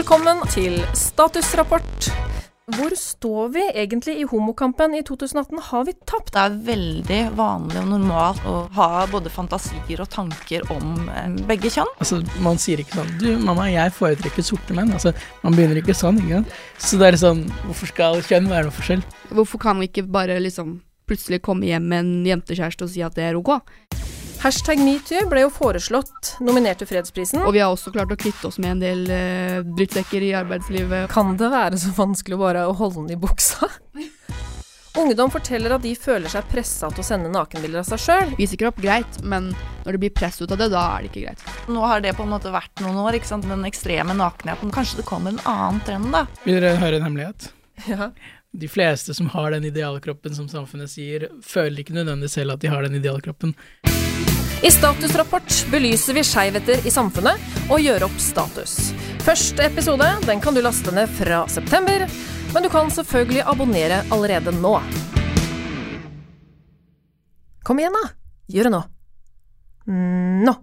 Velkommen til statusrapport. Hvor står vi egentlig i homokampen i 2018? Har vi tapt? Det er veldig vanlig og normalt å ha både fantasier og tanker om eh, begge kjønn. Altså, Man sier ikke sånn 'du, mamma, jeg foretrekker sorte menn'. Altså, Man begynner ikke sånn. ikke sant? Så det er sånn Hvorfor skal kjønn være noe forskjell? Hvorfor kan vi ikke bare liksom plutselig komme hjem med en jentekjæreste og si at det er ok? Hashtag metoo ble jo foreslått nominert til fredsprisen. Og vi har også klart å kvitte oss med en del eh, drittsekker i arbeidslivet. Kan det være så vanskelig å bare holde den i buksa? Ungdom forteller at de føler seg pressa til å sende nakenbilder av seg sjøl. Vi sikker opp greit, men når det blir press ut av det, da er det ikke greit. Nå har det på en måte vært noen år, ikke sant? den ekstreme nakenheten. Kanskje det kommer en annen trend, da. Vil dere høre en hemmelighet? Ja. De fleste som har den idealkroppen som samfunnet sier, føler ikke nødvendigvis selv at de har den idealkroppen. I Statusrapport belyser vi skeivheter i samfunnet og gjør opp status. Første episode den kan du laste ned fra september, men du kan selvfølgelig abonnere allerede nå. Kom igjen, da! Gjør det nå. Nå!